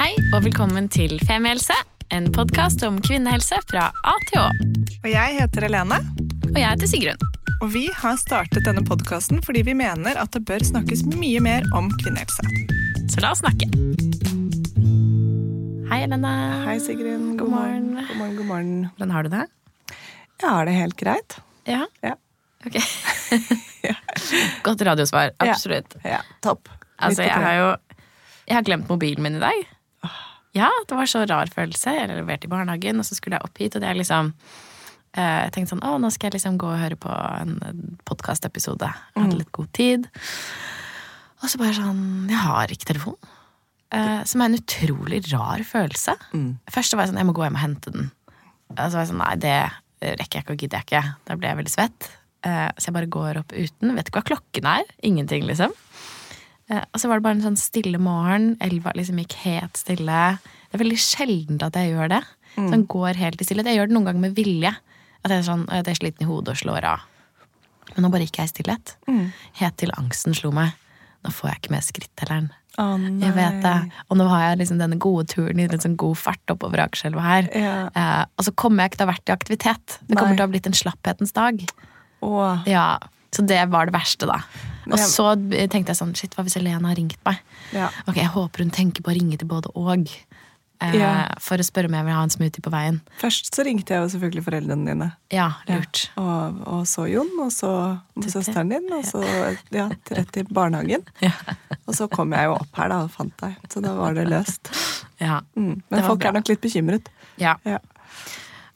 Hei og velkommen til Femihelse, en podkast om kvinnehelse fra A til Å. Og jeg heter Helene, Og jeg heter Sigrun. og vi har startet denne podkasten fordi vi mener at det bør snakkes mye mer om kvinnehelse. Så la oss snakke. Hei, Helene. Hei, Sigrun. God morgen. God morgen, god morgen. Hvordan har du det? Jeg har det helt greit. Ja. Ja. Ok. Godt radiosvar. Absolutt. Ja, topp. Altså, jeg har jo Jeg har glemt mobilen min i dag. Ja, det var så rar følelse. Jeg leverte i barnehagen, og så skulle jeg opp hit, og det er liksom eh, Jeg tenkte sånn, å, nå skal jeg liksom gå og høre på en podkastepisode. Hadde litt god tid. Og så bare sånn Jeg har ikke telefon. Eh, som er en utrolig rar følelse. Først så var jeg sånn, jeg må gå hjem og hente den. Og så var jeg sånn, nei, det rekker jeg ikke og gidder jeg ikke. Da ble jeg veldig svett. Eh, så jeg bare går opp uten. Vet ikke hva klokken er. Ingenting, liksom. Eh, Og så var det bare en sånn stille morgen. Elva liksom gikk helt stille. Det er veldig sjeldent at jeg gjør det. Sånn går helt i stillhet. Jeg gjør det noen ganger med vilje. At jeg er, sånn, jeg er sliten i hodet og slår av. Men nå bare gikk jeg i stillhet. Helt til angsten slo meg. Nå får jeg ikke med skrittelleren. Nei. Jeg vet det. Og nå har jeg liksom denne gode turen i litt sånn god fart oppover Akerselva her. Ja. Eh, og så kommer jeg ikke til å ha vært i aktivitet. Det kommer Nei. til å ha blitt en slapphetens dag. Oh. Ja, Så det var det verste, da. Og så tenkte jeg sånn, shit, hva hvis Helene har ringt meg? ja. Ok, Jeg håper hun tenker på å ringe til både og. Eh, Ja. For å spørre om jeg vil ha en smoothie på veien. Først så ringte jeg jo selvfølgelig foreldrene dine. Ja, lurt. Og, og så Jon, og så søsteren din, og så ja, rett til barnehagen. Ja. Og så kom jeg jo opp her da og fant deg, så da var det løst. Ja. Mm. Men det folk bra. er nok litt bekymret. ja. Ja.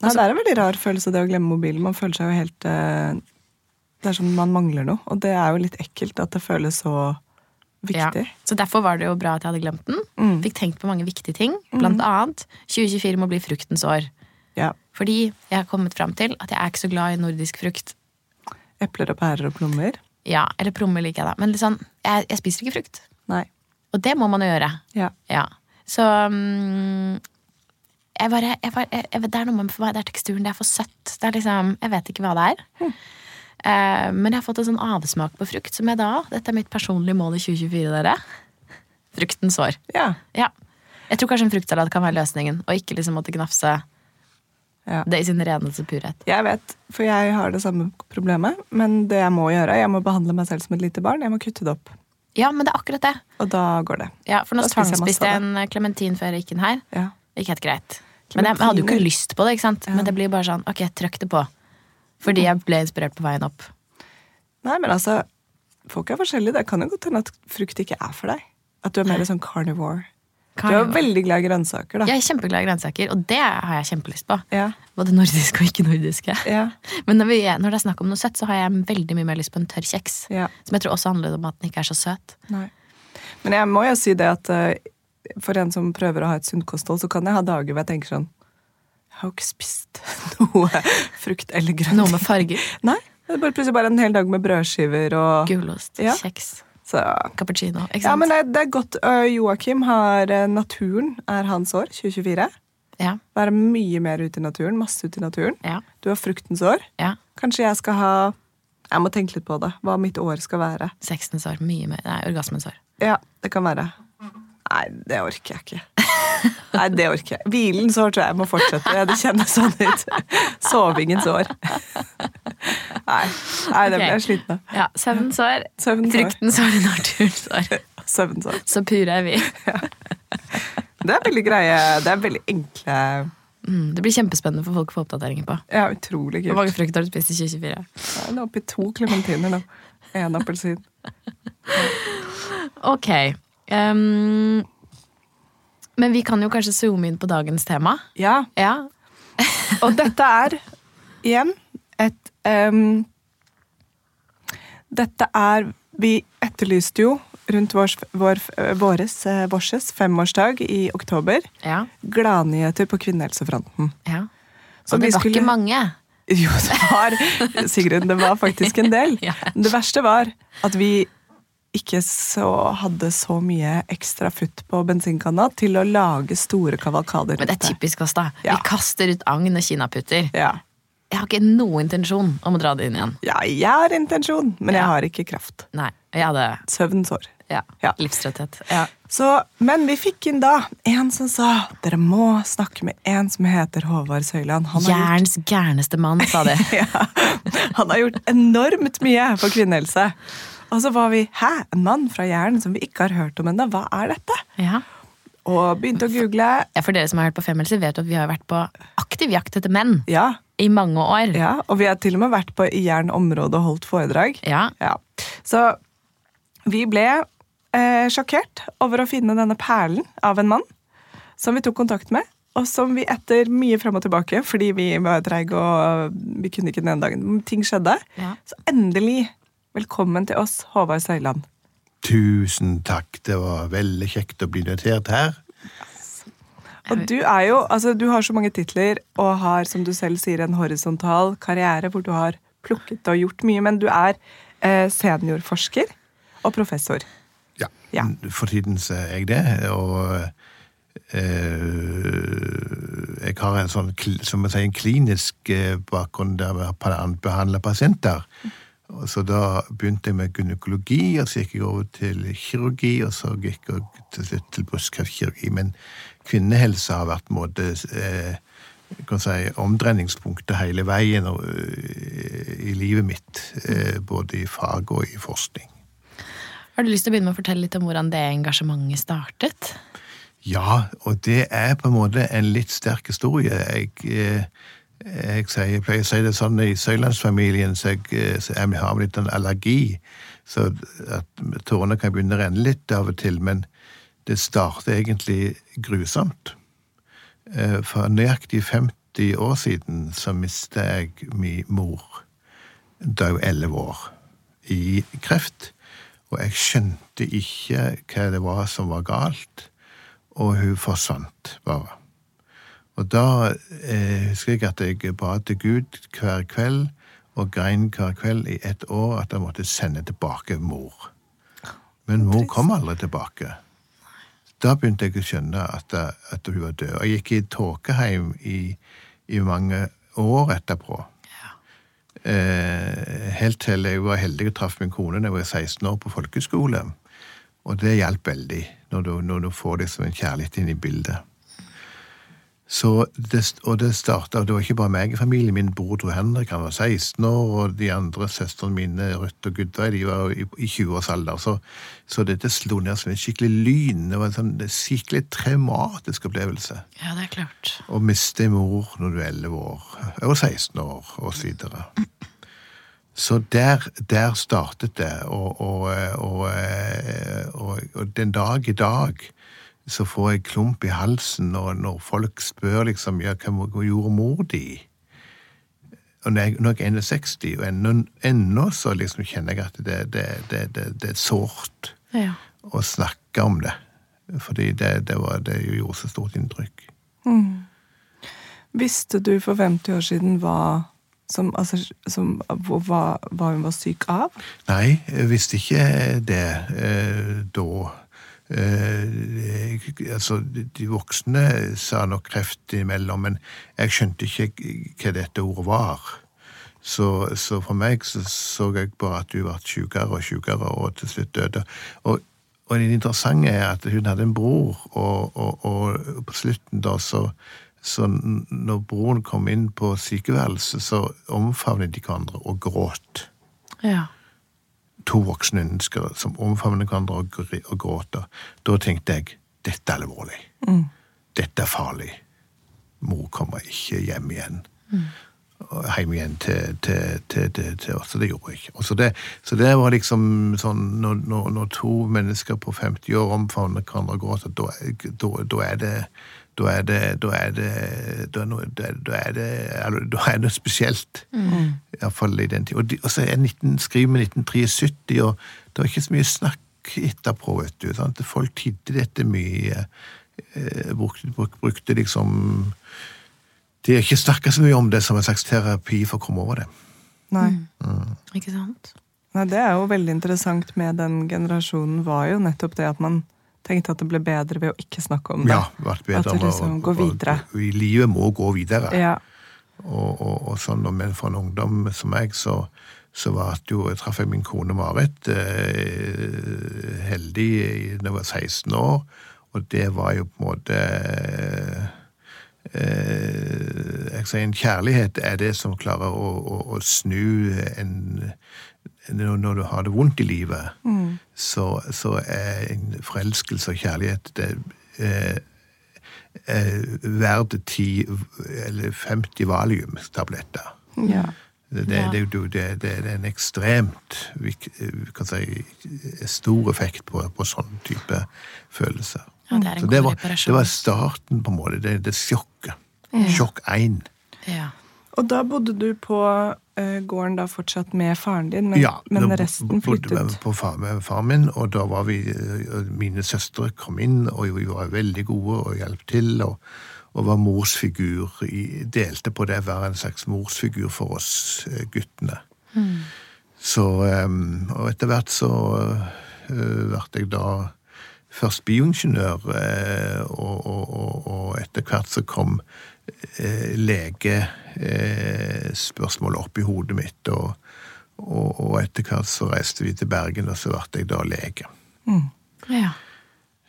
Nei, det er en veldig rar følelse, det å glemme mobilen. Man føler seg jo helt eh, Det er sånn man mangler noe. Og det er jo litt ekkelt at det føles så viktig. Ja. Så derfor var det jo bra at jeg hadde glemt den. Mm. Fikk tenkt på mange viktige ting. Blant annet 2024 må bli fruktens år. Ja. Fordi jeg har kommet fram til at jeg er ikke så glad i nordisk frukt. Epler og pærer og plommer. Ja, Eller plommer liker jeg, da. Men liksom, sånn, jeg, jeg spiser ikke frukt. Nei. Og det må man jo gjøre. Ja. Ja. Så um, jeg bare, jeg bare jeg, Det er noe med for meg, det er teksturen. Det er for søtt. Det er liksom, Jeg vet ikke hva det er. Eh, men jeg har fått en sånn avsmak på frukt som jeg da Dette er mitt personlige mål i 2024, dere. Fruktens år. Ja. Ja. Jeg tror kanskje en fruktsalat kan være løsningen, og ikke liksom måtte gnafse ja. det i sin reneste purhet. Jeg vet, for jeg har det samme problemet. Men det jeg må gjøre, jeg må behandle meg selv som et lite barn. Jeg må kutte det opp. Ja, men det er akkurat det. Og da går det. Ja, For nå tvangsspiste jeg en klementin før jeg gikk inn her. Ja. Gikk helt greit. Men jeg, jeg hadde jo ikke lyst på det, ikke sant? Ja. men det blir bare sånn, ok, trykk det på. Fordi jeg ble inspirert på veien opp. Nei, men altså Folk er forskjellige. Det kan jo godt hende at frukt ikke er for deg. At du er mer sånn carnivore. Du er veldig glad i grønnsaker, da. Jeg er kjempeglad i grønnsaker, og det har jeg kjempelyst på. Ja. Både nordiske og ikke-nordiske. Ja. Men når, vi, når det er snakk om noe søtt, så har jeg veldig mye mer lyst på en tørr kjeks. ja. Som jeg tror også handler om at den ikke er så søt. Nei. Men jeg må jo si det at eh, for en som prøver å ha et sunt kosthold, så kan jeg ha dager hvor jeg tenker sånn Jeg har jo ikke spist noe frukt eller grønt. Noe med farger. Nei. Det er bare plutselig bare en hel dag med brødskiver og Gulost, Ja. kjeks, så. cappuccino. Ikke sant? Ja, men det, det er godt. Joakim har eh, Naturen er hans år, 2024. ja, Være mye mer ute i naturen. Masse ute i naturen. ja, Du har fruktens år. ja. Kanskje jeg skal ha Jeg må tenke litt på det. Hva mitt år skal være. Sexens år. Mye mer. Nei, orgasmens år. Ja, det kan være. Nei, det orker jeg ikke. Nei, det orker jeg. Hvilens år tror jeg jeg må fortsette. Det kjennes sånn ut. Sovingens år. Nei, nei det ble jeg sliten av. Ja, Søvnens år. Fruktens år. Naturens år. Søvnens år. Så pure er vi. Det er veldig greie. Det er veldig enkle Mm, det blir kjempespennende for folk å få oppdateringer på. Ja, utrolig Hvor mange kult. frukt har du spist i 2024? Jeg oppi oppe to klementiner nå. Én appelsin. Ok. ehm, men vi kan jo kanskje zoome inn på dagens tema. Ja, Ja. Og dette er igjen et um, Dette er Vi etterlyste jo rundt vår, vår, våres, eh, vårses femårsdag i oktober Ja. gladnyheter på kvinnehelsefronten. ja. Så Og det vi var skulle- ikke mange. Jo, det var Sigrun, det var faktisk en del. Ja. Det verste var at vi ikke så, hadde så mye ekstra futt på bensinkanna til å lage store kavalkader. Men det er typisk oss, da. Ja. Vi kaster ut agn og kinaputter. Ja. Jeg har ikke noen intensjon om å dra det inn igjen. ja, jeg har intensjon, men jeg har ikke kraft. Nei, jeg hadde Søvnsår. år. Ja. Ja. Livstrøtthet. Ja. Så, men vi fikk inn da en som sa dere må snakke med en som heter Håvard Søyland. Jærens gjort, gærneste mann, sa det. ja, han har gjort enormt mye for kvinnehelse. Og så var vi hæ, en mann fra Jæren som vi ikke har hørt om ennå. Hva er dette? Ja. Og begynte å google. Ja, For dere som har hørt på Femmelser, vet at vi har vært på aktiv jakt etter menn Ja, i mange år. ja, og vi har til og med vært på Jæren område og holdt foredrag. Ja. Ja. Så vi ble eh, sjokkert over å finne denne perlen av en mann som vi tok kontakt med. Og som vi etter mye frem og tilbake, fordi vi var treige og vi kunne ikke den ene dagen, ting skjedde, Ja. så endelig velkommen til oss, Håvard Søyland. Tusen takk, det var veldig kjekt å bli invitert her. Og du er jo, altså du har så mange titler og har, som du selv sier, en horisontal karriere hvor du har plukket og gjort mye, men du er eh, seniorforsker og professor. Ja, Ja. For tiden er jeg det, og eh, jeg har en sånn, som jeg sier, en klinisk eh, bakgrunn der vi behandler pasienter. Og Så da begynte jeg med gynekologi, og så gikk jeg over til kirurgi, og så gikk jeg til slutt til brystkreftkirurgi. Men kvinnehelse har vært måte eh, kan si, omdreiningspunktet hele veien og, eh, i livet mitt. Eh, både i fag og i forskning. Har du lyst til å begynne med å fortelle litt om hvordan det engasjementet startet? Ja, og det er på en måte en litt sterk historie. Jeg, eh, jeg, sier, jeg pleier å si det sånn i Søylandsfamilien, så jeg, eh, så jeg har litt en allergi. Så at tårene kan begynne å renne litt av og til, men det startet egentlig grusomt. Eh, For nøyaktig 50 år siden så mistet jeg min mor. Var 11 år. I kreft. Og jeg skjønte ikke hva det var som var galt og hun forsvant bare. Og da eh, husker jeg at jeg ba til Gud hver kveld og grein hver kveld i ett år at jeg måtte sende tilbake mor. Men mor kom aldri tilbake. Da begynte jeg å skjønne at, at hun var død. Og jeg gikk i tåkeheim i, i mange år etterpå. Eh, helt til jeg var heldig og traff min kone da jeg var 16 år på folkeskole. Og det hjalp veldig, når du, når du får liksom en kjærlighet inn i bildet. Så det, og det starta, det var ikke bare meg i familien. Min bror Tor Henrik han var 16 år, og de andre søstrene mine, Ruth og Gudveig, de var i, i 20-årsalder. Så, så dette slo ned som en skikkelig lyn. Det var en sånn skikkelig traumatisk opplevelse. Ja, det er klart. Å miste en mor når du er 11 år, og 16 år, og så videre. Så der, der startet det, og, og, og, og, og den dag i dag så får jeg klump i halsen når, når folk spør liksom, ja, hva gjorde mor di? Og når jeg, når jeg er 61, og ennå, ennå så liksom kjenner jeg at det, det, det, det, det er sårt Ja. å snakke om det. Fordi det, det, var, det gjorde så stort inntrykk. Visste du for 50 år siden hva, som, altså, som, hva, hva hun var syk av? Nei, jeg visste ikke det eh, da. Eh, altså, de voksne sa nok kreft imellom, men jeg skjønte ikke hva dette ordet var. Så, så for meg så, så jeg bare at hun ble sykere og sykere, og til slutt døde. Og, og det interessante er at hun hadde en bror, og, og, og på slutten da så så når broren kom inn på sykeværelset, så omfavnet de hverandre og gråt Ja. To voksne mennesker som omfavner hverandre og, gr- og gråter. Da tenkte jeg dette er alvorlig. Dette er farlig. Mor kommer ikke hjem igjen. Mm. Hjem igjen til, til, til, til, oss. Og det gjorde jeg ikke. Så, det, så det var liksom sånn Når, når, når to mennesker på 50 år omfavner hverandre og gråter, da, er- da, da er det da er det Da er det Da er, noe, da er, det Da er noe spesielt. Iallfall i den tid. Og, de, og så er 19, skriver vi 1973, og det var ikke så mye snakk etterpå, vet du. Sant? Folk tidde dette mye. Eh, brukte, brukte liksom De har ikke snakka så mye om det som en slags terapi for å komme over det. Nei. Ikke sant? Nei, det er jo veldig interessant med den generasjonen, var jo nettopp det at man tenkte at det ble bedre ved å ikke snakke om det. Ja, vært bedre At det liksom går videre. Og, livet må gå videre. Ja. Og, og, og sånn, men for en ungdom som meg, så, så var det jo, jeg traff jeg min kone Marit, eh, heldig da jeg var 16 år, og det var jo på en måte eh, jeg sier En kjærlighet er det som klarer å, å, å snu en Når du har det vondt i livet, så, så er en forelskelse og kjærlighet det, er, er verdt 10 eller 50 valiumstabletter. Ja. Det, det, det, det, er en ekstremt kan si, stor effekt på, på sånn type følelser. Ja, det er en Så god det var, det var starten, på en måte. Det, det sjokket. Sjokk 1. Ja. Og da bodde du på eh, gården da fortsatt med faren din, men, Ja, men resten bodde vi bodde på far, med faren min, og da var vi eh, Mine søstre kom inn, og vi var veldig gode og hjalp til. og, og var morsfigur, i, delte på det å være en slags morsfigur for oss guttene. guttene. Så, eh, og etter hvert så ble jeg da først bioingeniør, eh, og, og, og, og etter hvert så kom eh, legespørsmålet opp i hodet mitt, og, og, og etter hvert så reiste vi til Bergen, og så ble jeg da lege. ja.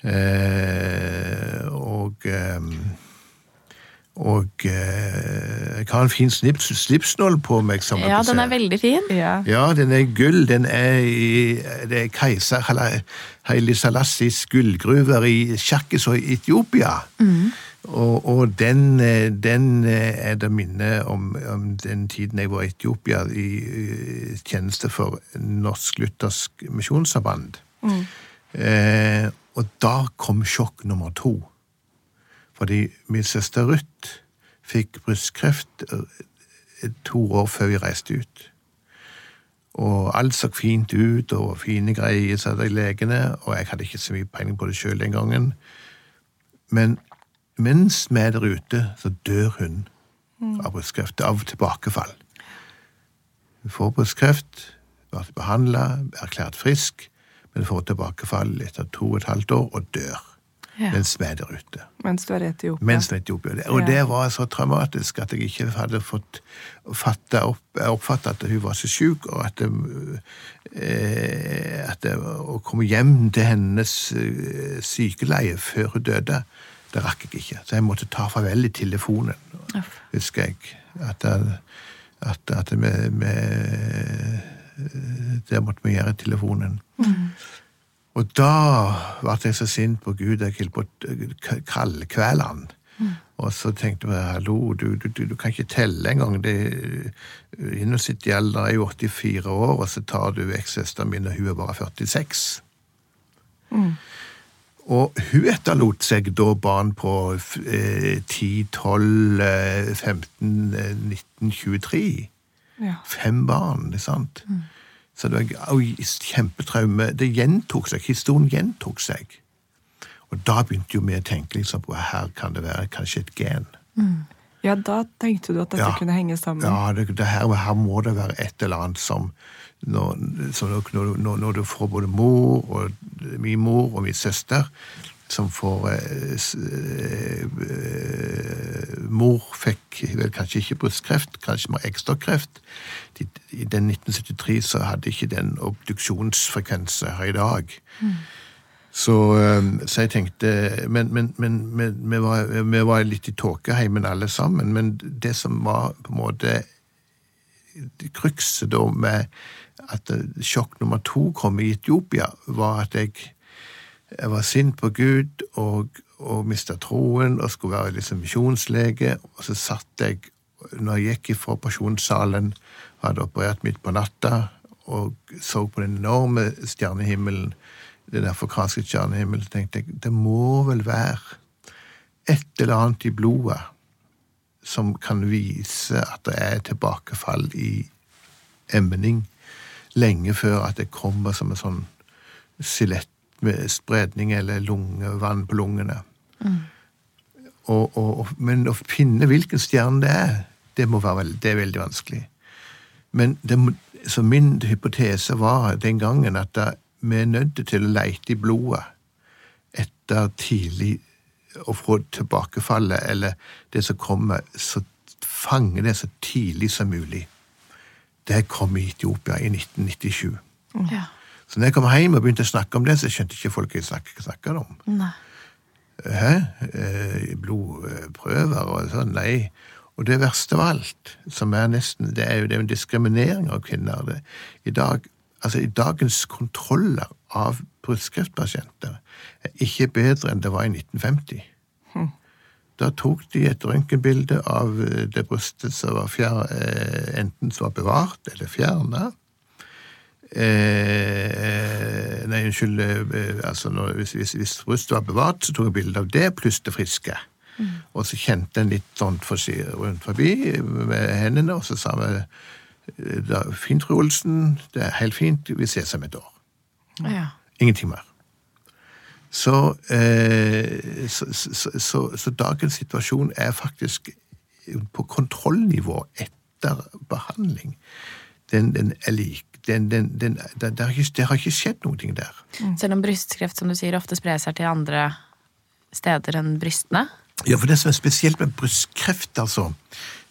Eh, og eh, og eh, jeg har en fin slips, slipsnål på meg. som ja, den er veldig fin. Ja. Ja, den er gull. Den er i det er keiser Hala- Haile Salassis gullgruver i Tsjakkis og Etiopia. Og, og den, eh, den eh, er det minne om, om den tiden jeg var i Etiopia i eh, tjeneste for Norsk Luthersk Misjonssamband. Eh, og da kom sjokk nummer to. Fordi min søster Ruth fikk brystkreft eh, to år før vi reiste ut. Og alt så fint ut, og fine greier, sa de legene, og jeg hadde ikke så mye peiling på det sjøl den gangen. Men mens vi er der ute, så dør hun av brystkreft, av tilbakefall. Hun får brystkreft, blir behandla, erklært frisk, men får tilbakefall etter to og et halvt år og dør. Ja. Mens vi er der ute. Mens du er i Etiopia. Mens er Etiopia. Og Ja. det var så traumatisk at jeg ikke hadde fått fatta opp, oppfatta at hun var så sjuk, og at, det, eh, at det, å komme hjem til hennes eh, sykeleie før hun døde, det rakk jeg ikke. Så jeg måtte ta farvel i telefonen, Uff. husker jeg. At, at, at vi, vi Det måtte vi gjøre i telefonen. Og da ble jeg så sint på Gud jeg holdt kaldkvele han. Og så tenkte jeg hallo, du, du, du, du kan ikke telle engang. Gjennomsnittlig alder er jo 84 år, og så tar du ekssøsteren min, og hun er bare 46. Og hun etterlot seg da barn på eh, 10, 12, eh, 15, eh, 19, 23 Ja. fem barn, ikke sant? Så det var kjempetraume. Det gjentok seg, historien gjentok seg. Og da begynte jo vi å tenke liksom på her kan det være kanskje et gen. ja, da tenkte du at dette Ja. kunne henge sammen. Ja, det, det her, her må det være et eller annet som når, når, når, når du får både mor og min mor og min søster som får eh, eh, eh, Mor fikk vel kanskje ikke brystkreft, kanskje mer eggstokkreft. I den 1973 så hadde ikke den obduksjonsfrekvensen her i dag. Så, eh, så jeg tenkte Men, men, men, men vi, var, vi var litt i tåkeheimen alle sammen. Men det som var på en måte krykset da med at sjokk nummer to kom i Etiopia, var at jeg, jeg var sint på Gud og, og mista troen og skulle være liksom misjonslege. Og så satt jeg, når jeg gikk ifra operasjonssalen, hadde operert midt på natta, og så på den enorme stjernehimmelen, den afrikanske stjernehimmelen, tenkte jeg det må vel være et eller annet i blodet som kan vise at det er tilbakefall i emning lenge før at det kommer som en sånn med spredning eller lungevann på lungene. Mm. og, og, men å finne hvilken stjerne det er, det, må være, veld- det er veldig vanskelig. Men det, så min hypotese var den gangen at da, vi er nødt til å leite i blodet etter tidlig å få tilbakefallet, eller det som kommer, så fange det så tidlig som mulig. det kom i Etiopia i 1997. Ja. Så når jeg kom hjem og begynte å snakke om det, så skjønte ikke folk hva jeg snakket, snakket om. Nei. Hæ? Eh, Blodprøver og sånn? Nei. Og det verste av alt, som er nesten, det er jo det er en diskriminering av kvinner. Det, i, dag, altså, I dagens kontroller av brystkreftpasienter er ikke bedre enn det var i 1950. Da tok de et røntgenbilde av eh, det brystet som var fjer, eh, enten som var bevart eller fjerna. Eh, nei, unnskyld. Eh, altså når, hvis, hvis, hvis brystet var bevart, så tok jeg bilde av det pluss det friske. Og så kjente en litt sånn for seg rundt forbi med hendene, og så sa vi eh, da, Fint, fru Olsen. Det er helt fint. Vi ses om et år. Ja. Ingenting mer. Så, eh, så, så, så, så dagens situasjon er faktisk på kontrollnivå etter behandling. Den, den er lik. Den, den, den, det, har ikke, det har ikke skjedd ting der. Selv om brystkreft som du sier, ofte sprer seg til andre steder enn brystene. Ja, for det som er spesielt med brystkreft, altså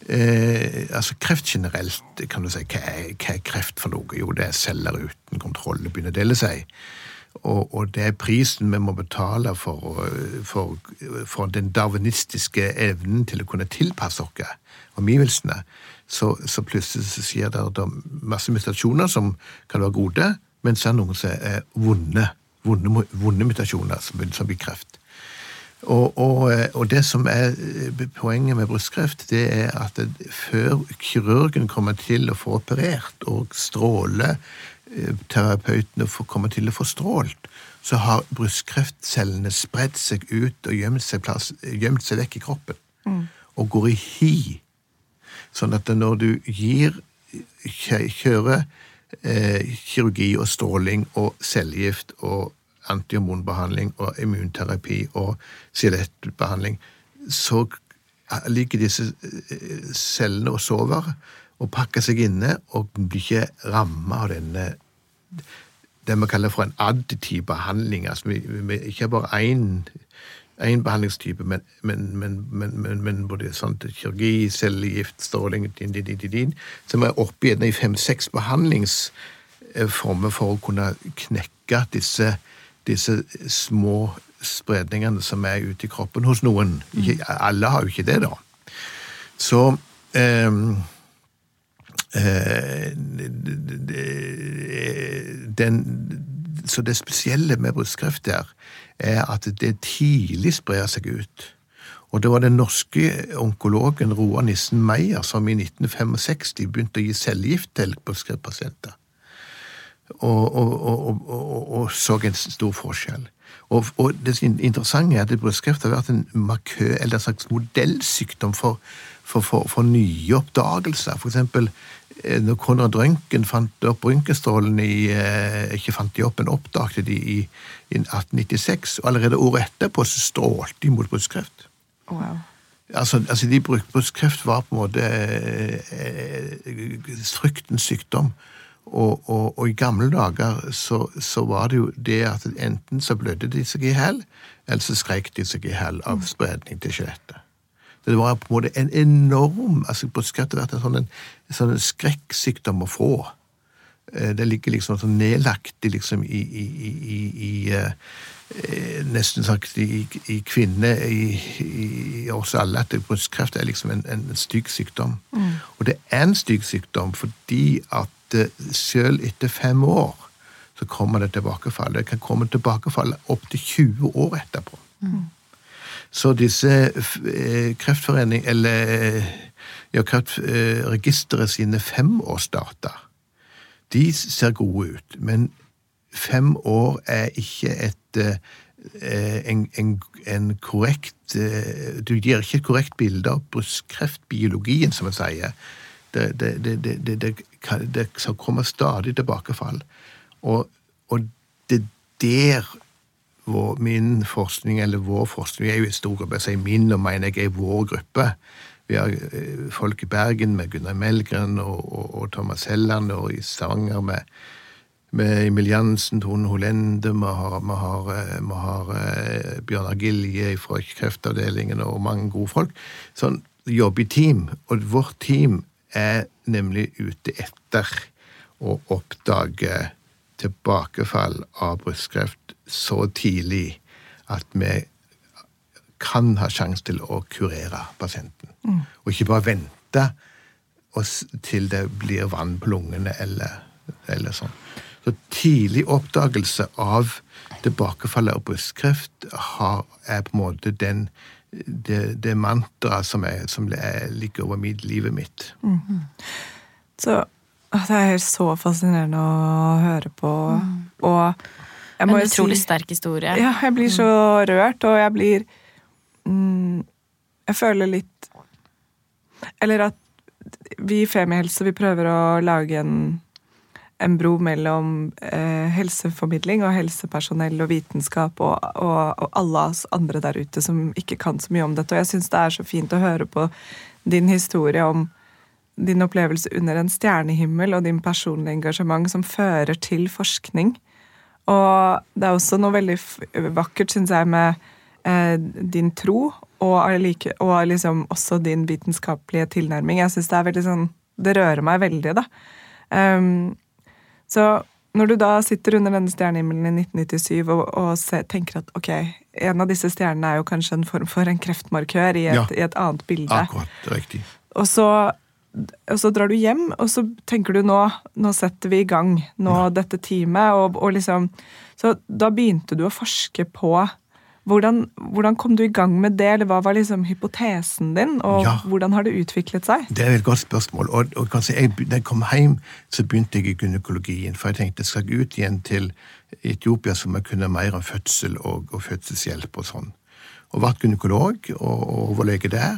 eh, altså Kreft generelt, kan du si, hva er, hva er kreft for noe? Jo, det er celler uten kontroll. Det begynner å dele seg. Og, og det er prisen vi må betale for, for, for den darwinistiske evnen til å kunne tilpasse oss omgivelsene. Så, så plutselig så skjer det, det masse mutasjoner som kan være gode, men så er det noen som er vonde, vonde, vonde mutasjoner som, som blir kreft. Og, og, og, det som er poenget med brystkreft, det er at det, før kirurgen kommer til å få operert, og stråleterapeutene kommer til å få strålt, så har brystkreftcellene spredd seg ut og gjemt seg, plass, gjemt seg vekk i kroppen. Mm. Og går i hi. Sånn at når du gir kjører eh, kirurgi og stråling og cellegift og antihormonbehandling og immunterapi og skjelettbehandling, så ligger disse cellene og sover og pakker seg inne og blir ikke ramma av denne det vi kaller for en additiv behandling. altså vi, vi, Ikke bare én én behandlingstype, men, men, men, men, både sånn kirurgi, cellegift, stråling din, din, din, din, Som er oppe i fem-seks behandlingsformer for å kunne knekke disse disse små spredningene som er ute i kroppen hos noen. Ikke, alle har jo ikke det, da. Så um, den, så det spesielle med brystkreft der er at det tidlig sprer seg ut. Og det var den norske onkologen Roar Nissen Meyer som i 1965 begynte å gi cellegift til brystkreftpasienter og, og, og, og, så en stor forskjell. Og, det interessante er at brystkreft har vært en markør, eller en slags modellsykdom for, for, for, for nye oppdagelser. For eksempel når Konrad Røntgen fant opp røntgenstrålen i eh, Ikke fant de opp, men oppdaget de i, i 1896, og allerede året etterpå så strålte de mot brystkreft. Wow. Altså, altså de Brystkreft var på en måte eh, fryktens sykdom. Og, og, og, i gamle dager så, så, var det jo det at enten så blødde de seg i hjel, eller så skreik de seg i hjel av spredning til skjelettet. Det var på en måte en enorm altså Brystkreft har vært en sånn, en, sånn skrekksykdom å få. Eh, det ligger liksom sånn nedlagt liksom i, i, i, i eh, nesten sagt i, i kvinner, i, oss alle, at brystkreft er liksom en, en stygg sykdom. Mm. Og det er en stygg sykdom fordi at selv etter fem år så kommer det tilbakefall. Det kan komme tilbakefall opptil 20 år etterpå. Mm. Så disse eh, kreftforening, eller ja, Kreftregisteret sine femårsdata, de ser gode ut. Men fem år er ikke et eh, en, en, en, korrekt eh, Du gir ikke et korrekt bilde av brystkreftbiologien, som man sier det, det, det, det, kommer stadig tilbakefall. Og, og det er der vår, min forskning, eller vår forskning, er jo i stor gruppe, jeg sier min og mener jeg er vår gruppe. Vi har eh, folk i Bergen med Gunnar Melgren og, og, og Thomas Helland, og i Stavanger med, med Emil Jansen, Tone Holende, vi har, vi har, eh, vi har uh, Bjørnar Gilje fra kreftavdelingen og mange gode folk. Sånn jobb i team, og vårt team er nemlig ute etter å oppdage tilbakefall av brystkreft så tidlig at vi kan ha sjanse til å kurere pasienten. Og ikke bare vente til det blir vann på lungene eller, eller sånn. Så tidlig oppdagelse av tilbakefall av brystkreft har, er på en måte den, det, det mantraet som, er, som er, ligger over mitt, livet mitt. Så ah, det er så fascinerende å høre på. Og jeg må En utrolig si sterk historie. Ja, jeg blir så rørt, og jeg blir mm, Jeg føler litt Eller at vi i Femihelse vi prøver å lage en, en bro mellom eh, helseformidling og helsepersonell og vitenskap og, og, og alle oss andre der ute som ikke kan så mye om dette. Og jeg syns det er så fint å høre på din historie om din opplevelse under en stjernehimmel og din personlige engasjement som fører til forskning. Og det er også noe veldig vakkert, syns jeg, med eh, din tro, og, like, og liksom også din vitenskapelige tilnærming. Jeg synes Det er veldig sånn, det rører meg veldig, da. Um, så når du da sitter under denne stjernehimmelen i 1997 og, og se, tenker at ok, en av disse stjernene er jo kanskje en form for en kreftmarkør i et, Ja. i et annet bilde. Akkurat riktig. Og så, og så drar du hjem, og så tenker du nå Nå setter vi i gang nå dette teamet. Og, og liksom, så da begynte du å forske på hvordan, hvordan kom du i gang med det, eller hva var liksom hypotesen din, og Ja. hvordan har det utviklet seg? Det er et godt spørsmål. Og, og kanskje jeg, da jeg kom hjem, så begynte jeg i gynekologien. For jeg tenkte skal jeg ut igjen til Etiopia, så må jeg kunne mer om fødsel og, og fødselshjelp og sånn. Og ble gynekolog og, og overlege der.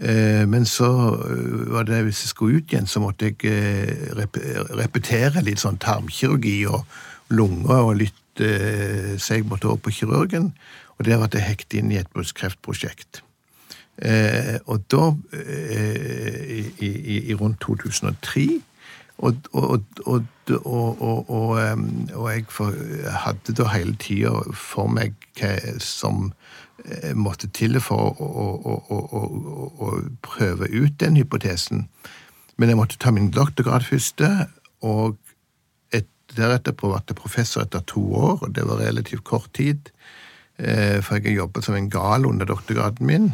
Eh, Men så eh, var det, hvis jeg skulle ut igjen, så måtte jeg eh, rep repetere litt sånn tarmkirurgi og lunger og litt Så jeg måtte over på kirurgen, og der ble jeg hekt inn i et brystkreftprosjekt. Og da, i, i, i rundt 2003 og, og, og, og, jeg hadde da hele tida for meg hva som måtte til for å, å, å, å, prøve ut den hypotesen. Men jeg måtte ta min doktorgrad første, og et, deretter ble jeg professor etter to år, og det var relativt kort tid. Eh, for jeg jobbet som en gal under doktorgraden min.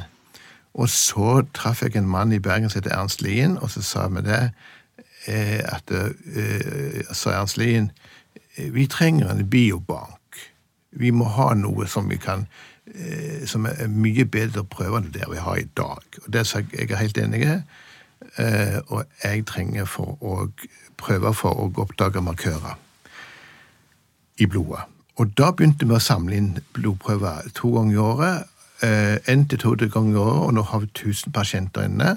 Og så traff jeg en mann i Bergen som heter Ernst Lien, og så sa vi det eh, at eh, sa Ernst Lien eh, vi trenger en biobank. Vi må ha noe som vi kan eh, som er mye bedre prøver enn det vi har i dag. Og det er jeg, er helt enig i. Eh, og jeg trenger for å prøve for å oppdage markører i blodet. Og da begynte vi å samle inn blodprøver to ganger i året. Én en til to ganger i året, og nå har vi 1000 pasienter inne.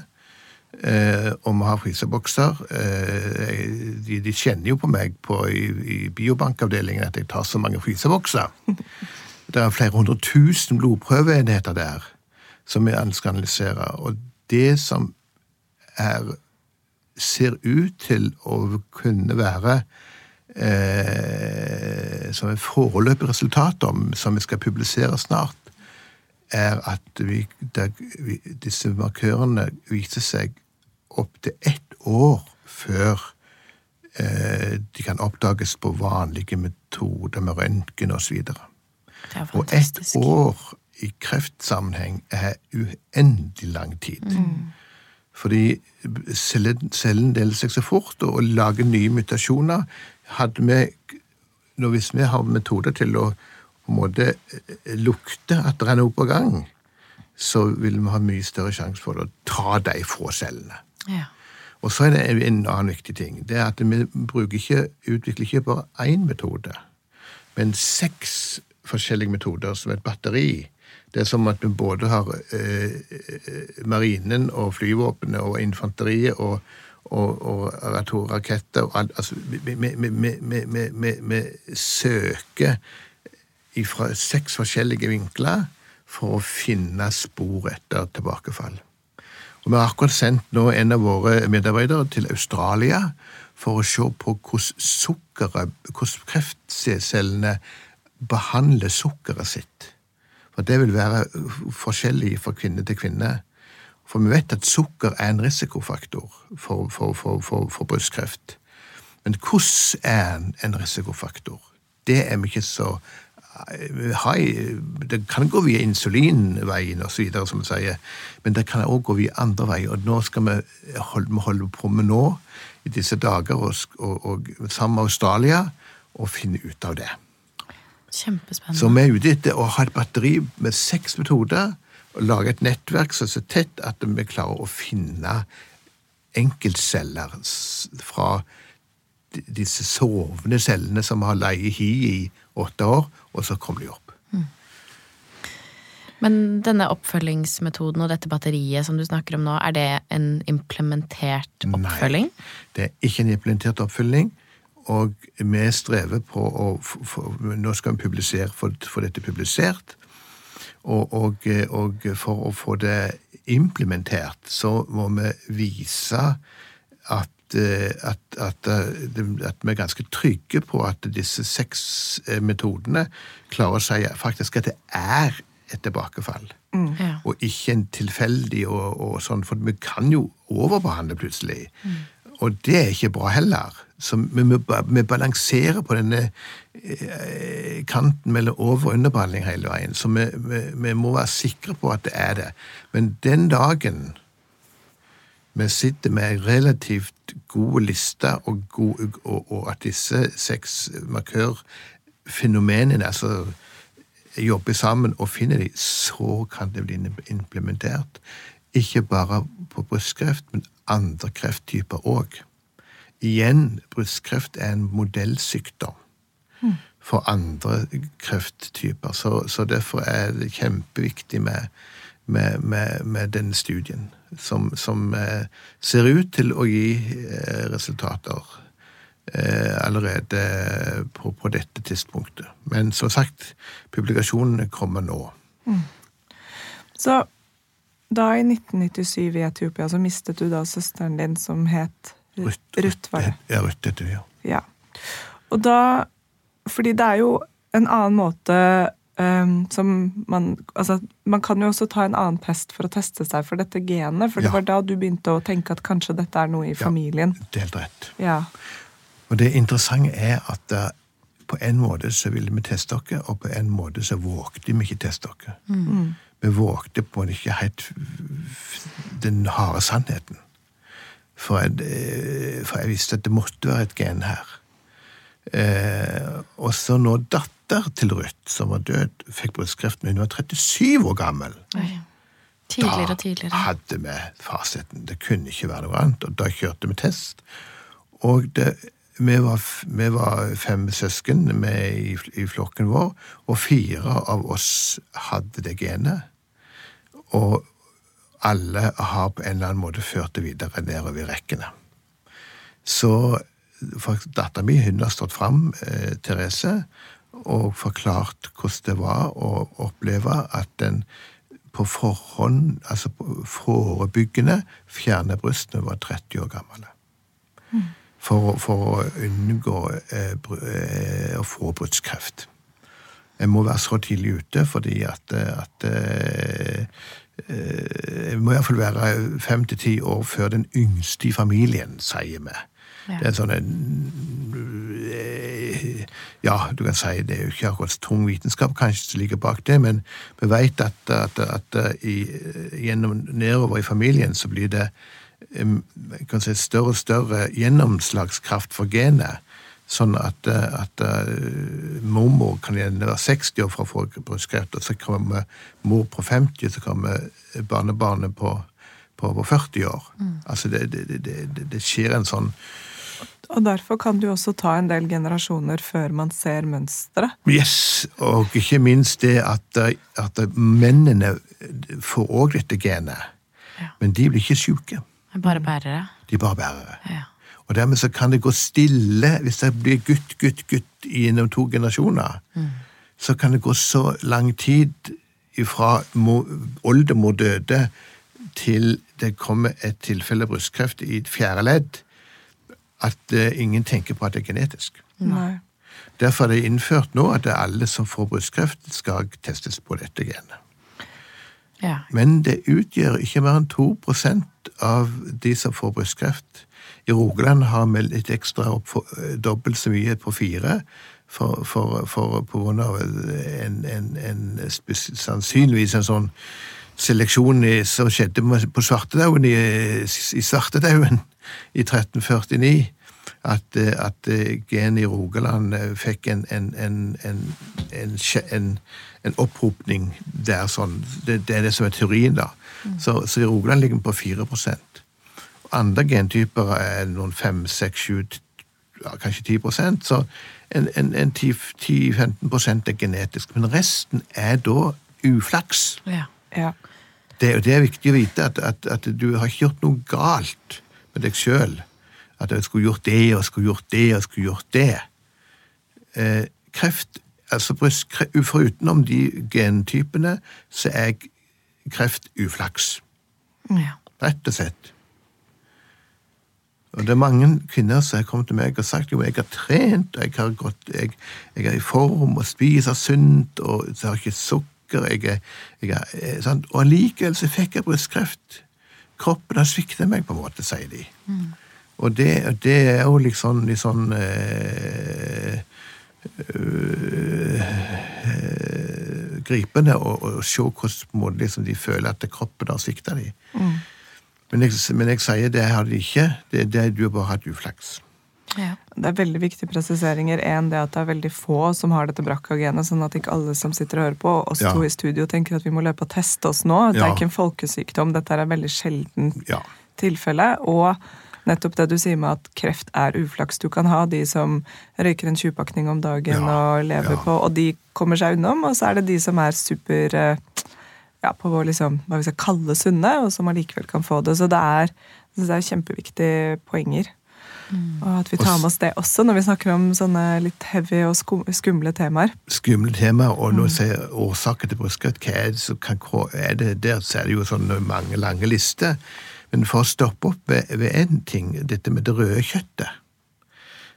Eh, og vi har frysebokser. Eh, de kjenner jo på meg på, i, i biobankavdelingen at jeg tar så mange frysebokser. Det er flere hundre tusen blodprøveenheter der som vi skal analysere. Og det som er, ser ut til å kunne være eh, som et foreløpig resultat om, som vi skal publisere snart, er at vi, der, vi, disse markørene viser seg opptil ett år før eh, de kan oppdages på vanlige metoder med røntgen osv. Og ett år i kreftsammenheng er uendelig lang tid. Fordi cellen, cellen deler seg så fort og, og lager nye mutasjoner. Hadde vi, nå Hvis vi har metoder til å på en måte eh, lukte at det er noe på gang, så vil vi ha mye større sjanse for å ta de fra cellene. Ja. Og så er det en annen viktig ting. Det er at vi ikke, utvikler ikke bare én metode, men seks forskjellige metoder som et batteri. Det er som at vi både har eh, marinen og flyvåpenet og infanteriet og, og, og atomraketter og alt. Altså, vi, vi søker fra seks forskjellige vinkler for å finne spor etter tilbakefall. Og Vi har akkurat sendt nå en av våre medarbeidere til Australia for å se på hvordan sukkeret, hvordan kreftcellene behandler sukkeret sitt. For det vil være forskjellig fra kvinne til kvinne. For vi vet at sukker er en risikofaktor for, for, for, for, brystkreft. Men hvordan er en en risikofaktor? Det er vi ikke så vi Det kan gå via insulinveien osv., som vi sier, men det kan òg gå via andre veier. Og nå skal vi holde, holde på med nå, i disse dager, og, og, og sammen med Australia, og finne ut av det. Kjempespennende. Så vi er ute etter å ha et batteri med seks metoder, og lage et nettverk som er så tett at vi klarer å finne enkeltceller fra disse sovende cellene som har leie hi i åtte år, og så kommer de opp. Men denne oppfølgingsmetoden og dette batteriet som du snakker om nå, er det en implementert oppfølging? Nei, det er ikke en implementert oppfølging. Og vi strever på å Nå skal vi publisere, få, få dette publisert. Og, og, og for å få det implementert, så må vi vise at, eh, at, at, eh, at vi er ganske trygge på at disse seks eh, metodene klarer å si faktisk at det er et tilbakefall Ja. og ikke en tilfeldig og, og sånn, for vi kan jo overbehandle plutselig. Og det er ikke bra heller. Så vi, vi, balanserer på denne eh, kanten mellom over- og underbehandling hele veien. Så vi, vi, vi må være sikre på at det er det. Men den dagen vi sitter med ei relativt god liste, og, god, og, og at disse seks markørfenomenene altså jobber sammen og finner de, så kan det bli implementert. Ikke bare på brystkreft, men andre krefttyper òg. Igjen, brystkreft er en modellsykdom for andre krefttyper. Så, så derfor er det kjempeviktig med, med, med, med denne studien, som, som eh, ser ut til å gi eh, resultater eh, allerede på, på dette tidspunktet. Men som sagt, publikasjonene kommer nå. Så da i 1997 i Etiopia så mistet du da søsteren din som het Ruth, Rutt var det. Ja, Rutt heter hun, ja. Ja. Og da Fordi det er jo en annen måte um, som man Altså, man kan jo også ta en annen test for å teste seg for dette genet. For det Ja. var da du begynte å tenke at kanskje dette er noe i familien. Ja, Det er helt rett. Ja. Og det interessante er at eh, på en måte så ville vi teste dere, og på en måte så vågte vi ikke teste dere. Vi vågte på en ikke helt den harde sannheten. For jeg, eh, for jeg visste at det måtte være et gen her. Eh, og så når datter til Ruth, som var død, fikk brystkreft når hun var 37 år gammel, Oi. Tidligere og tidligere. da hadde vi fasiten. Det kunne ikke være noe annet. Og da kjørte vi test. Og det, vi, var, vi var fem søsken med i, i flokken vår, og fire av oss hadde det genet. Og alle har på en eller annen måte ført det videre nedover i rekkene. Så dattera mi har stått fram, eh, Therese, og forklart hvordan det var å oppleve at den på forhånd, altså forebyggende, fjerner brystene var 30 år gammel. For, å- for å unngå eh, br- eh, å få brystkreft. Jeg må være så tidlig ute fordi at, eh, at eh, eh, Jeg må iallfall være fem til ti år før den yngste i familien, sier vi. Ja. Det er sånn en, eh, Ja, du kan si det er jo ikke akkurat tung vitenskap kanskje som ligger bak det, men vi vet at, at, at i, gjennom nedover i familien så blir det kan si, større og større gjennomslagskraft for genet. Sånn at, eh, at uh, mormor kan gjerne være 60 år fra folk brystkreft, og så kommer mor på 50, så kommer barnebarnet på, på, over 40 år. Altså det, det, det, det, det skjer en sånn Og derfor kan det jo også ta en del generasjoner før man ser mønsteret. Yes, og ikke minst det at, eh, at mennene får òg dette genet. Ja. Men de blir ikke syke. Bare bærere. De er bare bærere. Ja. Og dermed så kan det gå stille hvis det blir gutt, gutt, gutt gjennom to generasjoner. Så kan det gå så lang tid fra mo- oldemor døde til det kommer et tilfelle brystkreft i et fjerde ledd, at eh, ingen tenker på at det er genetisk. Nei. Derfor er det innført nå at alle som får brystkreft, skal testes på dette genet. Ja. Men det utgjør ikke mer enn 2% av de som får brystkreft. I Rogaland har vi litt ekstra opp for, eh, dobbelt så mye på fire. For, for, for på grunn av en, en, en sannsynligvis en sånn seleksjon i, som skjedde på svartedauden i, i svartedauden i 1349. At, eh, at genet gen i Rogaland eh, fikk en, en, en, en, en, en, en opphopning der sånn. Det, det er det som er teorien, da. Så, så i Rogaland ligger vi på 4 Andre gentyper er noen 5, 6, 7, ja, kanskje 10 Så en, en, en 10-15 er genetisk. Men resten er da uflaks. Ja. Ja. Det, det er viktig å vite at, at, at du har ikke gjort noe galt med deg sjøl. At jeg skulle gjort det og skulle gjort det og skulle gjort det. Eh, kreft, altså brystkre- Forutenom de gentypene, så er kreft uflaks. ja. Rett og slett. Og det er mange kvinner som har kommet til meg og sagt jo, jeg har trent, jeg, har gått, jeg, jeg er i form og spiser sunt, og så har jeg ikke sukker, jeg jeg er, eh, sant? og allikevel så fikk jeg brystkreft. Kroppen har sviktet meg, på en måte, sier de. Og det, det er jo liksom litt sånn eh, øh, gripende å, se hvordan liksom, de føler at kroppen har svikta dem. Men, jeg, men jeg sier det har de ikke. Det, det Du har bare hatt uflaks. ja. Det er veldig viktige presiseringer. En, det at det er veldig få som har dette BRCA-genet, sånn at ikke alle som sitter og hører på, oss Ja. to i studio, tenker at vi må løpe og teste oss nå. Det Ja. er ikke en folkesykdom. Dette er et veldig sjelden Ja. tilfelle. Og nettopp det du sier med at kreft er uflaks. Du kan ha de som røyker en 20-pakning om dagen Ja, og lever ja. på, og de kommer seg unnom. Og så er det de som er super eh, ja, på vår liksom, hva vi skal kalle sunne, og som allikevel kan få det. Så det er, det er kjempeviktige poenger. Og at vi tar med oss det også når vi snakker om sånne litt heavy og skumle temaer. Skumle temaer, og når jeg sier årsaker til brystkreft, hva er det som kan er det der, så er det jo sånne mange lange lister. Men for å stoppe opp ved, én ting, dette med det røde kjøttet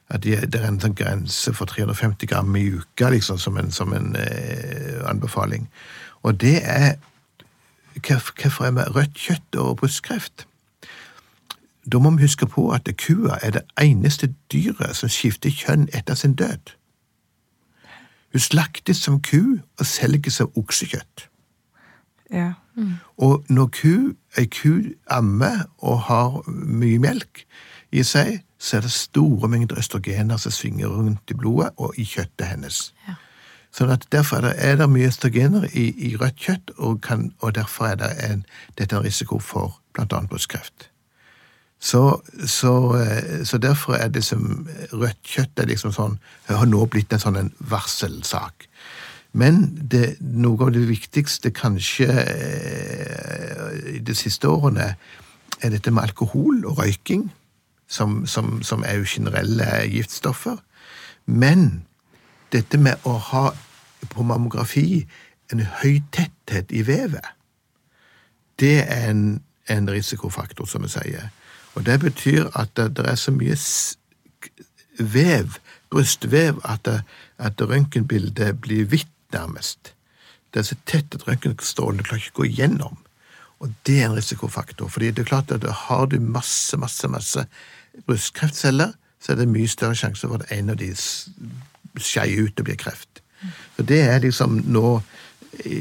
at det, det er en sånn grense for 350 gram i uka, liksom, som en, som en eh, anbefaling. Og det er Hvorfor er vi rødt kjøtt og brystkreft? Da må vi huske på at kua er det eneste dyret som skifter kjønn etter sin død. Hun slaktes som ku og selges som oksekjøtt. Ja. Og når ku, ei ku ammer og har mye melk i seg, så er det store mengder østrogener som svinger rundt i blodet og i kjøttet hennes. Ja. Sånn at Derfor er det, er det mye østrogener i, i rødt kjøtt, og, kan, og derfor er det en, dette en risiko for bl.a. brystkreft. Så, så, eh, så derfor er det som rødt kjøtt er liksom sånn, har nå blitt en sånn varselsak. Men det, noe av det viktigste kanskje eh, i de siste årene er dette med alkohol og røyking, som, som, som er jo generelle giftstoffer. Men dette med å ha på mammografi en høy tetthet i vevet, det er en, en risikofaktor, som vi sier. Og det betyr at det, det er så mye vev, brystvev, at, det, at røntgenbildet blir hvitt nærmest. Det er så tett at røntgenstrålene klarer ikke å gå gjennom. Og det er en risikofaktor. fordi det er klart at har du masse, masse, masse brystkreftceller, så er det mye større sjanse for at en av de s- skeier ut og blir kreft. Så det er liksom nå i,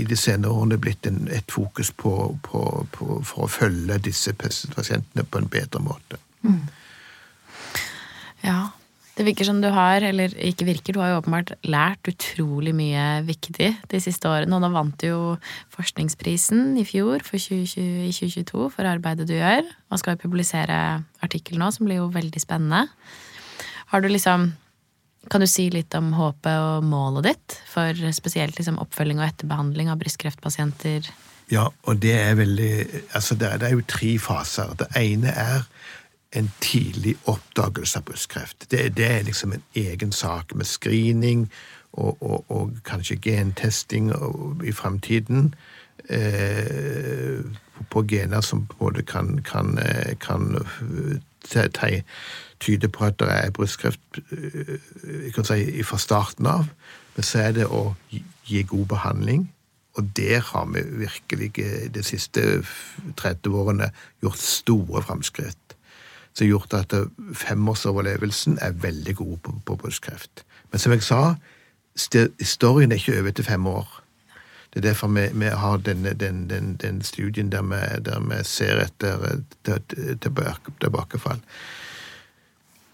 i de senere årene blitt en, et fokus på, på, på, for å følge disse pasientene på en bedre måte. Ja. Det virker som du har, eller ikke virker, du har jo åpenbart lært utrolig mye viktig de siste årene. Og nå vant du jo forskningsprisen i fjor, for 2020, i 2022, for arbeidet du gjør. Man skal jo publisere artikkel nå, som blir jo veldig spennende. Har du liksom Kan du si litt om håpet og målet ditt for spesielt liksom oppfølging og etterbehandling av brystkreftpasienter? Ja, og det er veldig Altså, det er, det er jo tre faser. Det ene er en tidlig oppdagelse av brystkreft. Det, det er liksom en egen sak med screening og, og, og kanskje gentesting i framtiden. Eh, på gener som både kan, kan, eh, kan te- på at det er brystkreft eh, si, fra starten av. Men så er det å gi- god behandling Og der har vi virkelig eh, de siste 30 årene gjort store framskritt. Som har gjort at femårsoverlevelsen er veldig god på, på brystkreft. Men som jeg sa, historien er ikke over til fem år. Det er derfor vi, vi har denne, den, den, den studien der vi, der vi ser etter tilbake, tilbakefall.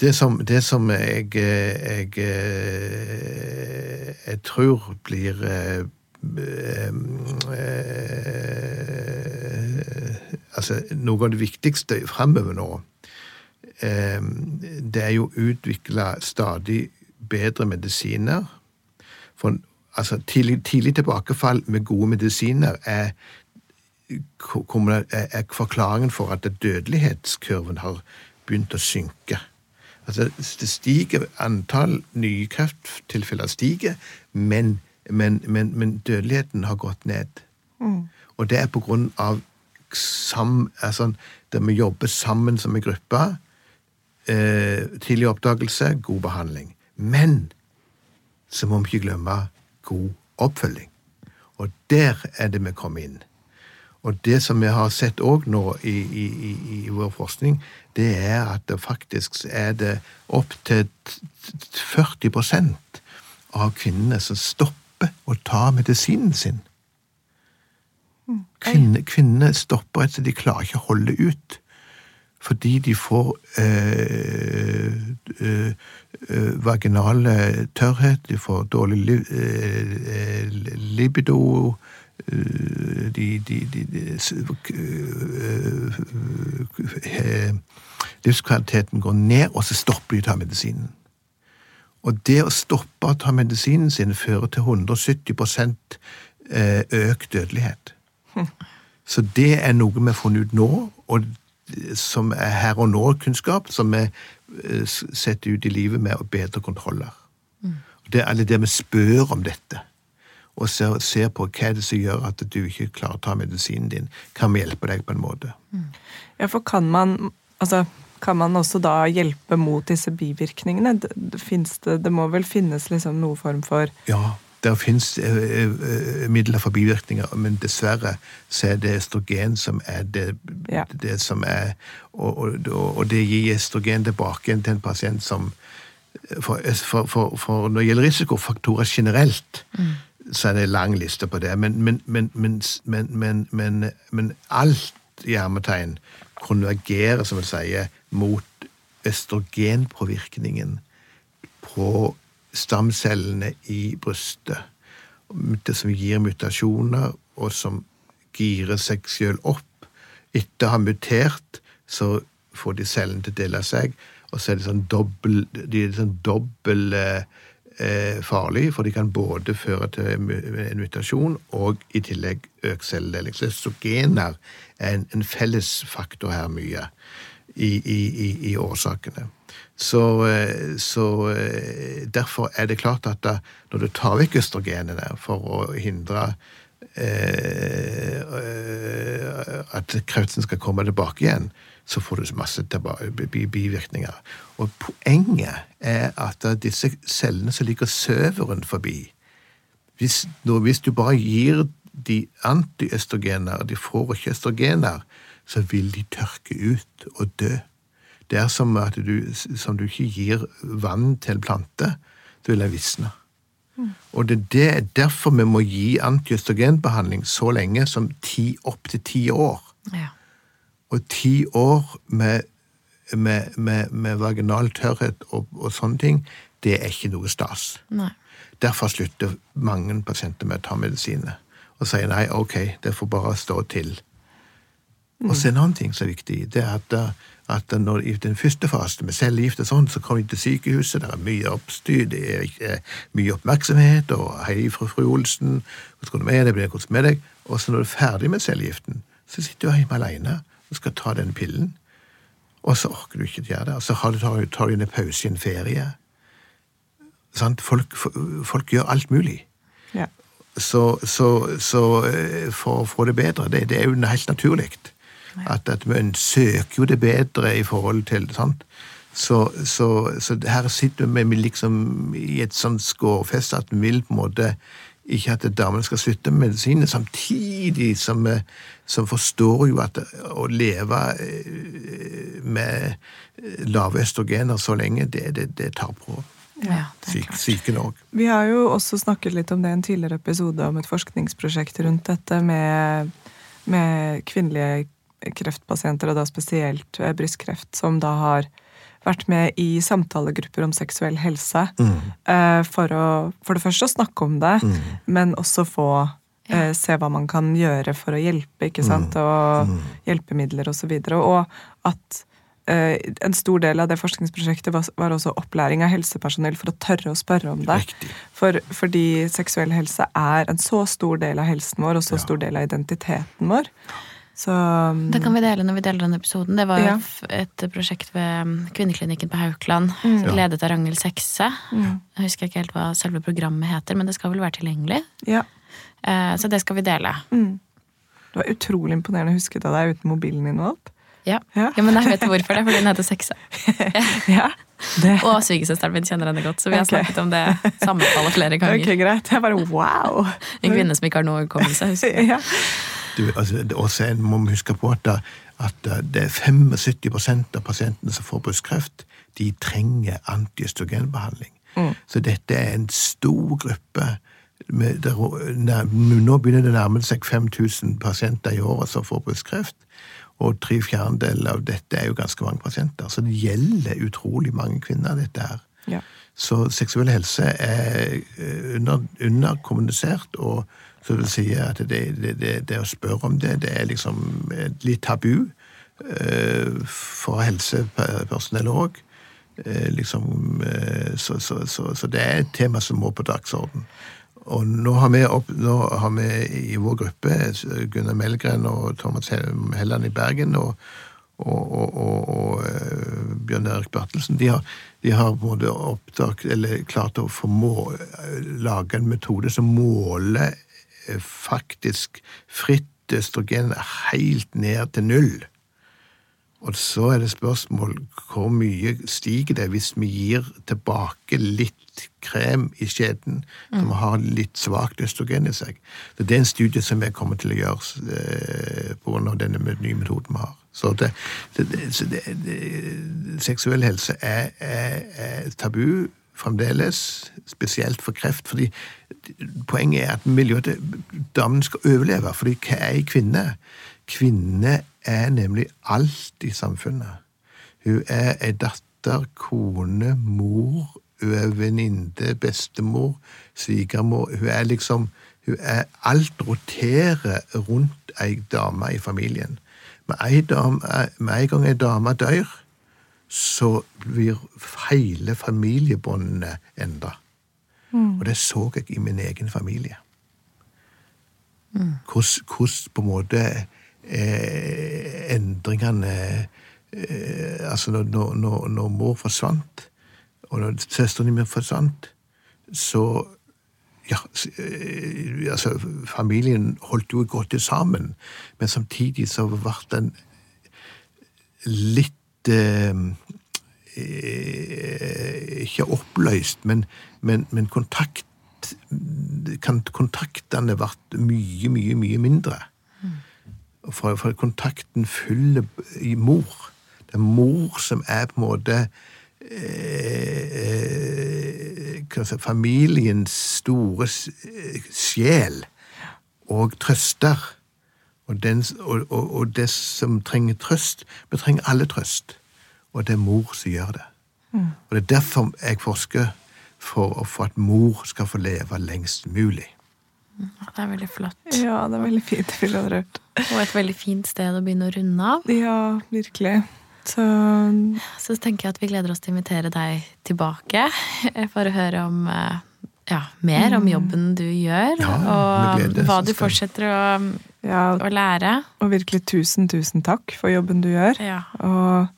Det som, det som jeg, jeg, eh, jeg tror blir eh, eh, Altså, noe av det viktigste framover nå, det er jo å utvikle stadig bedre medisiner. For altså, tidlig, tidlig tilbakefall med gode medisiner er, er, forklaringen for at dødelighetskurven har begynt å synke. Altså, det stiger, Antall nye krefttilfeller stiger, men, men, men, men dødeligheten har gått ned. Og det er på grunn av sam, altså, der vi jobber sammen som en gruppe. Eh, tidlig oppdagelse, god behandling. Men så må vi ikke glemme god oppfølging. Og der er det vi kommer inn. Og det som vi har sett òg nå i, i, i, i vår forskning, det er at det faktisk er det opptil 40% av kvinnene som stopper å ta medisinen sin. Kvinner, kvinner stopper etter de klarer ikke å holde ut. Fordi de får øh, øh, vaginal tørrhet, de får dårlig li, øh, libido, de, de, de, Livskvaliteten går ned, og så stopper de å ta medisinen. Og det å stoppe å ta medisinen sin fører til 170 eh, økt dødelighet. Så det er noe vi har funnet ut nå, og som er her og nå-kunnskap, som vi eh, s- setter ut i livet med bedre kontroller. Mm. Det er alle det vi spør om dette, og ser, ser på hva det som gjør at du ikke klarer å ta medisinen din. Kan vi hjelpe deg på en måte? Ja, for kan man altså, kan man også da hjelpe mot disse bivirkningene? Det, det, det, det må vel finnes liksom noe form for Ja, det fins midler for bivirkninger, men dessverre så er det estrogen som er det, Ja. det som er og, og, og det gir estrogen tilbake til en pasient som for, for, for, for når det gjelder risikofaktorer generelt, så er det en lang liste på det. Men, men, men, men, men, men, men, men alt i hermetegn konvergerer, som vi sier, mot østrogenpåvirkningen på stamcellene i brystet. Det som gir mutasjoner, og som girer seg sjøl opp. Etter å ha mutert, så får de cellene til å dele seg, og så er det sånn dobbel, de er sånn dobbel eh, farlig, for de kan både føre til en mutasjon og i tillegg økt celledeling. Så østrogener er en, en fellesfaktor her mye i, i, i årsakene. Så, eh, så eh, derfor er det klart at da, når du tar vekk østrogenene for å hindre eh, eh, at kreften skal komme tilbake igjen, så får du masse bivirkninger. Og poenget er at disse cellene som ligger søveren forbi, hvis, når, hvis du bare gir de antiøstrogener, de får ikke østrogener, så vil de tørke ut og dø. Det er som at du, som du ikke gir vann til en plante, så vil den visne. Og det, det er derfor vi må gi antiøstrogenbehandling så lenge som opptil opp til ti år. Ja. Og ti år med, med, med, med vaginal tørrhet og, og sånne ting, det er ikke noe stas. Nei. Derfor slutter mange pasienter med å ta medisiner. Og sier nei, ok, det får bare stå til. Og så en annen ting som er viktig, det er at, uh, at når, i den første fasen med cellegift og sånn, så kommer de til sykehuset, det er mye oppstyr, det er ikke- mye oppmerksomhet, og hei fra fru Olsen, hvordan går det med deg, 'blir det med deg? Og så når du er ferdig med cellegiften, så sitter du hjemme alene og skal ta den pillen, og så orker du ikke å gjøre det, og så tar, du- tar du en pause i en ferie. Sant? Folk, folk gjør alt mulig. ja. Så, så, så eh, for å få det bedre, det, det er jo helt naturlig. At, at vi søker jo det bedre i forhold til sant? Så, så, så her sitter vi med liksom i et sånt skårfest at vi vil på en måte ikke at damene skal slutte med medisiner, samtidig som vi som forstår jo at å leve eh, med lave østrogener så lenge, det, det, det tar på Ja, det syk, klart. psyken òg. Vi har jo også snakket litt om det i en tidligere episode om et forskningsprosjekt rundt dette med, med kvinnelige kreftpasienter, og da spesielt eh, brystkreft, som da har vært med i samtalegrupper om seksuell helse. eh, For, å, for det første å snakke om det, men også få eh, se hva man kan gjøre for å hjelpe, ikke sant? Og hjelpemidler osv. Og, så videre, og at eh, en stor del av det forskningsprosjektet var, var også opplæring av helsepersonell for å tørre å spørre om det. For, fordi seksuell helse er en så stor del av helsen vår, og så stor del av identiteten vår. Så Det kan vi dele når vi deler den episoden. Det var jo Ja. et prosjekt ved um, Kvinneklinikken på Haukeland, ledet av Ragnhild Sekse. Jeg husker ikke helt hva selve programmet heter, men det skal vel være tilgjengelig. ja. Eh, Så det skal vi dele. Det var utrolig imponerende å huske det deg uten mobilen din og alt. Ja. Ja. ja, men jeg vet hvorfor det, fordi den heter Sekse. Ja, det Og svigersøsteren min kjenner henne godt, så vi har okay. snakket om det sammenfallet flere Ok, ganger. greit. Jeg bare wow! En kvinne som ikke har noe hukommelse. Du, altså, og en- må vi huske på at, at det er 75 av pasientene som får brystkreft, de trenger antiøstrogenbehandling. Så dette er en stor gruppe. Er- nær- nå begynner det å nærme seg 5000 pasienter i året som får brystkreft. Og tre fjerdedeler av dette er jo ganske mange pasienter. Så det gjelder utrolig mange kvinner, dette her. Ja. Så seksuell helse er eh, under, underkommunisert, og så det vil si at det, det, det, det å spørre om det, det er liksom litt tabu eh, for helsepersonell òg. Liksom, eh, så, så, så, så det er et tema som må på dagsorden. Og nå har vi, opp, nå har vi i vår gruppe Gunnar Melgren og Thomas Helland i Bergen og, og, og, og, eh, Bjørn Erik Bertelsen de har, de har måte oppdaget, eller klart å formå, eh, lage en metode som måler eh, faktisk fritt østrogen helt ned til null. Og så er det spørsmål hvor mye stiger det hvis vi gir tilbake litt krem i skjeden som har litt svakt østrogen i seg. Så Det er en studie som vi kommer til å gjøre eh, av denne nye metoden vi har. Så, det, det, det, så seksuell helse er, er, er tabu fremdeles, spesielt for kreft. fordi Poenget er at at damen skal overleve. fordi hva er ei kvinne? Kvinne er nemlig alt i samfunnet. Hun er ei datter, kone, mor, hun er venninne, bestemor, svigermor. Hun er liksom hun er, Alt roterer rundt ei dame i familien. Med en gang ei dame dør, så blir hele familiebåndene endra. Og det så jeg i min egen familie. Hvordan, hvordan på en måte eh, endringene eh, Altså når, når, når, mor forsvant, og når søsteren min forsvant, så ja, eh, altså Familien holdt jo godt sammen, men samtidig så ble den litt eh, Ikke oppløst, men, men, men kontakt kan, Kontaktene ble mye, mye, mye mindre. For, for kontakten fyller mor. Det er mor som er på en måte eh, hva si, familiens store eh, sjel og trøster. Og, den, og, og, og det som trenger trøst Vi trenger alle trøst. Og det er mor som gjør det. Og det er derfor jeg forsker for, for at mor skal få leve lengst mulig. Det er veldig flott. ja, det er veldig fint. Rørt. Og et veldig fint sted å begynne å runde av. Ja, virkelig. Så Så tenker jeg at vi gleder oss til å invitere deg tilbake eh, for å høre om eh, ja, mer om jobben du gjør, Ja, og glede, hva du fortsetter å, ja, å lære. og virkelig tusen, tusen takk for jobben du gjør. Ja. Og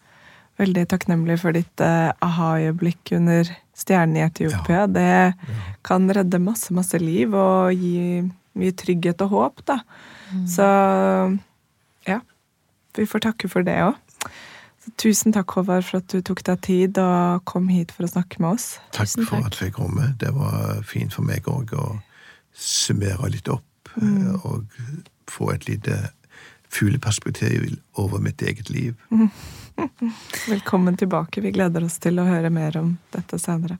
veldig takknemlig for ditt eh, aha-øyeblikk under stjernen i Etiopia. Det kan redde masse, masse liv og gi mye trygghet og håp, da. Så ja. Vi får takke for det òg. Tusen takk, Håvard, for at du tok deg tid og kom hit for å snakke med oss. Takk takk. for at jeg fikk komme. Det var fint for meg òg å summere litt opp mm. og få et lite fugleperspektiv over mitt eget liv. Velkommen tilbake. Vi gleder oss til å høre mer om dette senere.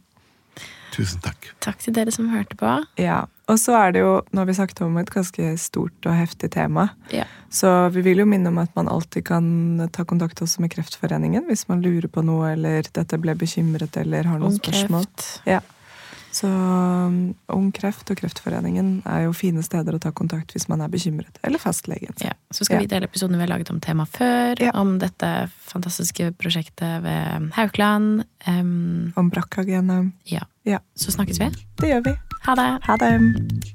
Tusen takk. Takk til dere som hørte på. Ja, Og så er det jo, nå har vi sagt om et ganske stort og heftig tema, Ja. så vi vil jo minne om at man alltid kan ta kontakt også med Kreftforeningen hvis man lurer på noe, eller dette ble bekymret, eller har noen Om spørsmål. kreft. Ja. Så um, Ung Kreft og Kreftforeningen er jo fine steder å ta kontakt hvis man er bekymret. Eller fastlegen. Ja. Så skal Ja. vi dele episoden vi har laget om temaet før, Ja. om dette fantastiske prosjektet ved Haukeland. Um, Om brakkagenet. ja. Ja. Så snakkes vi. Det gjør vi. Ha det! Ha det!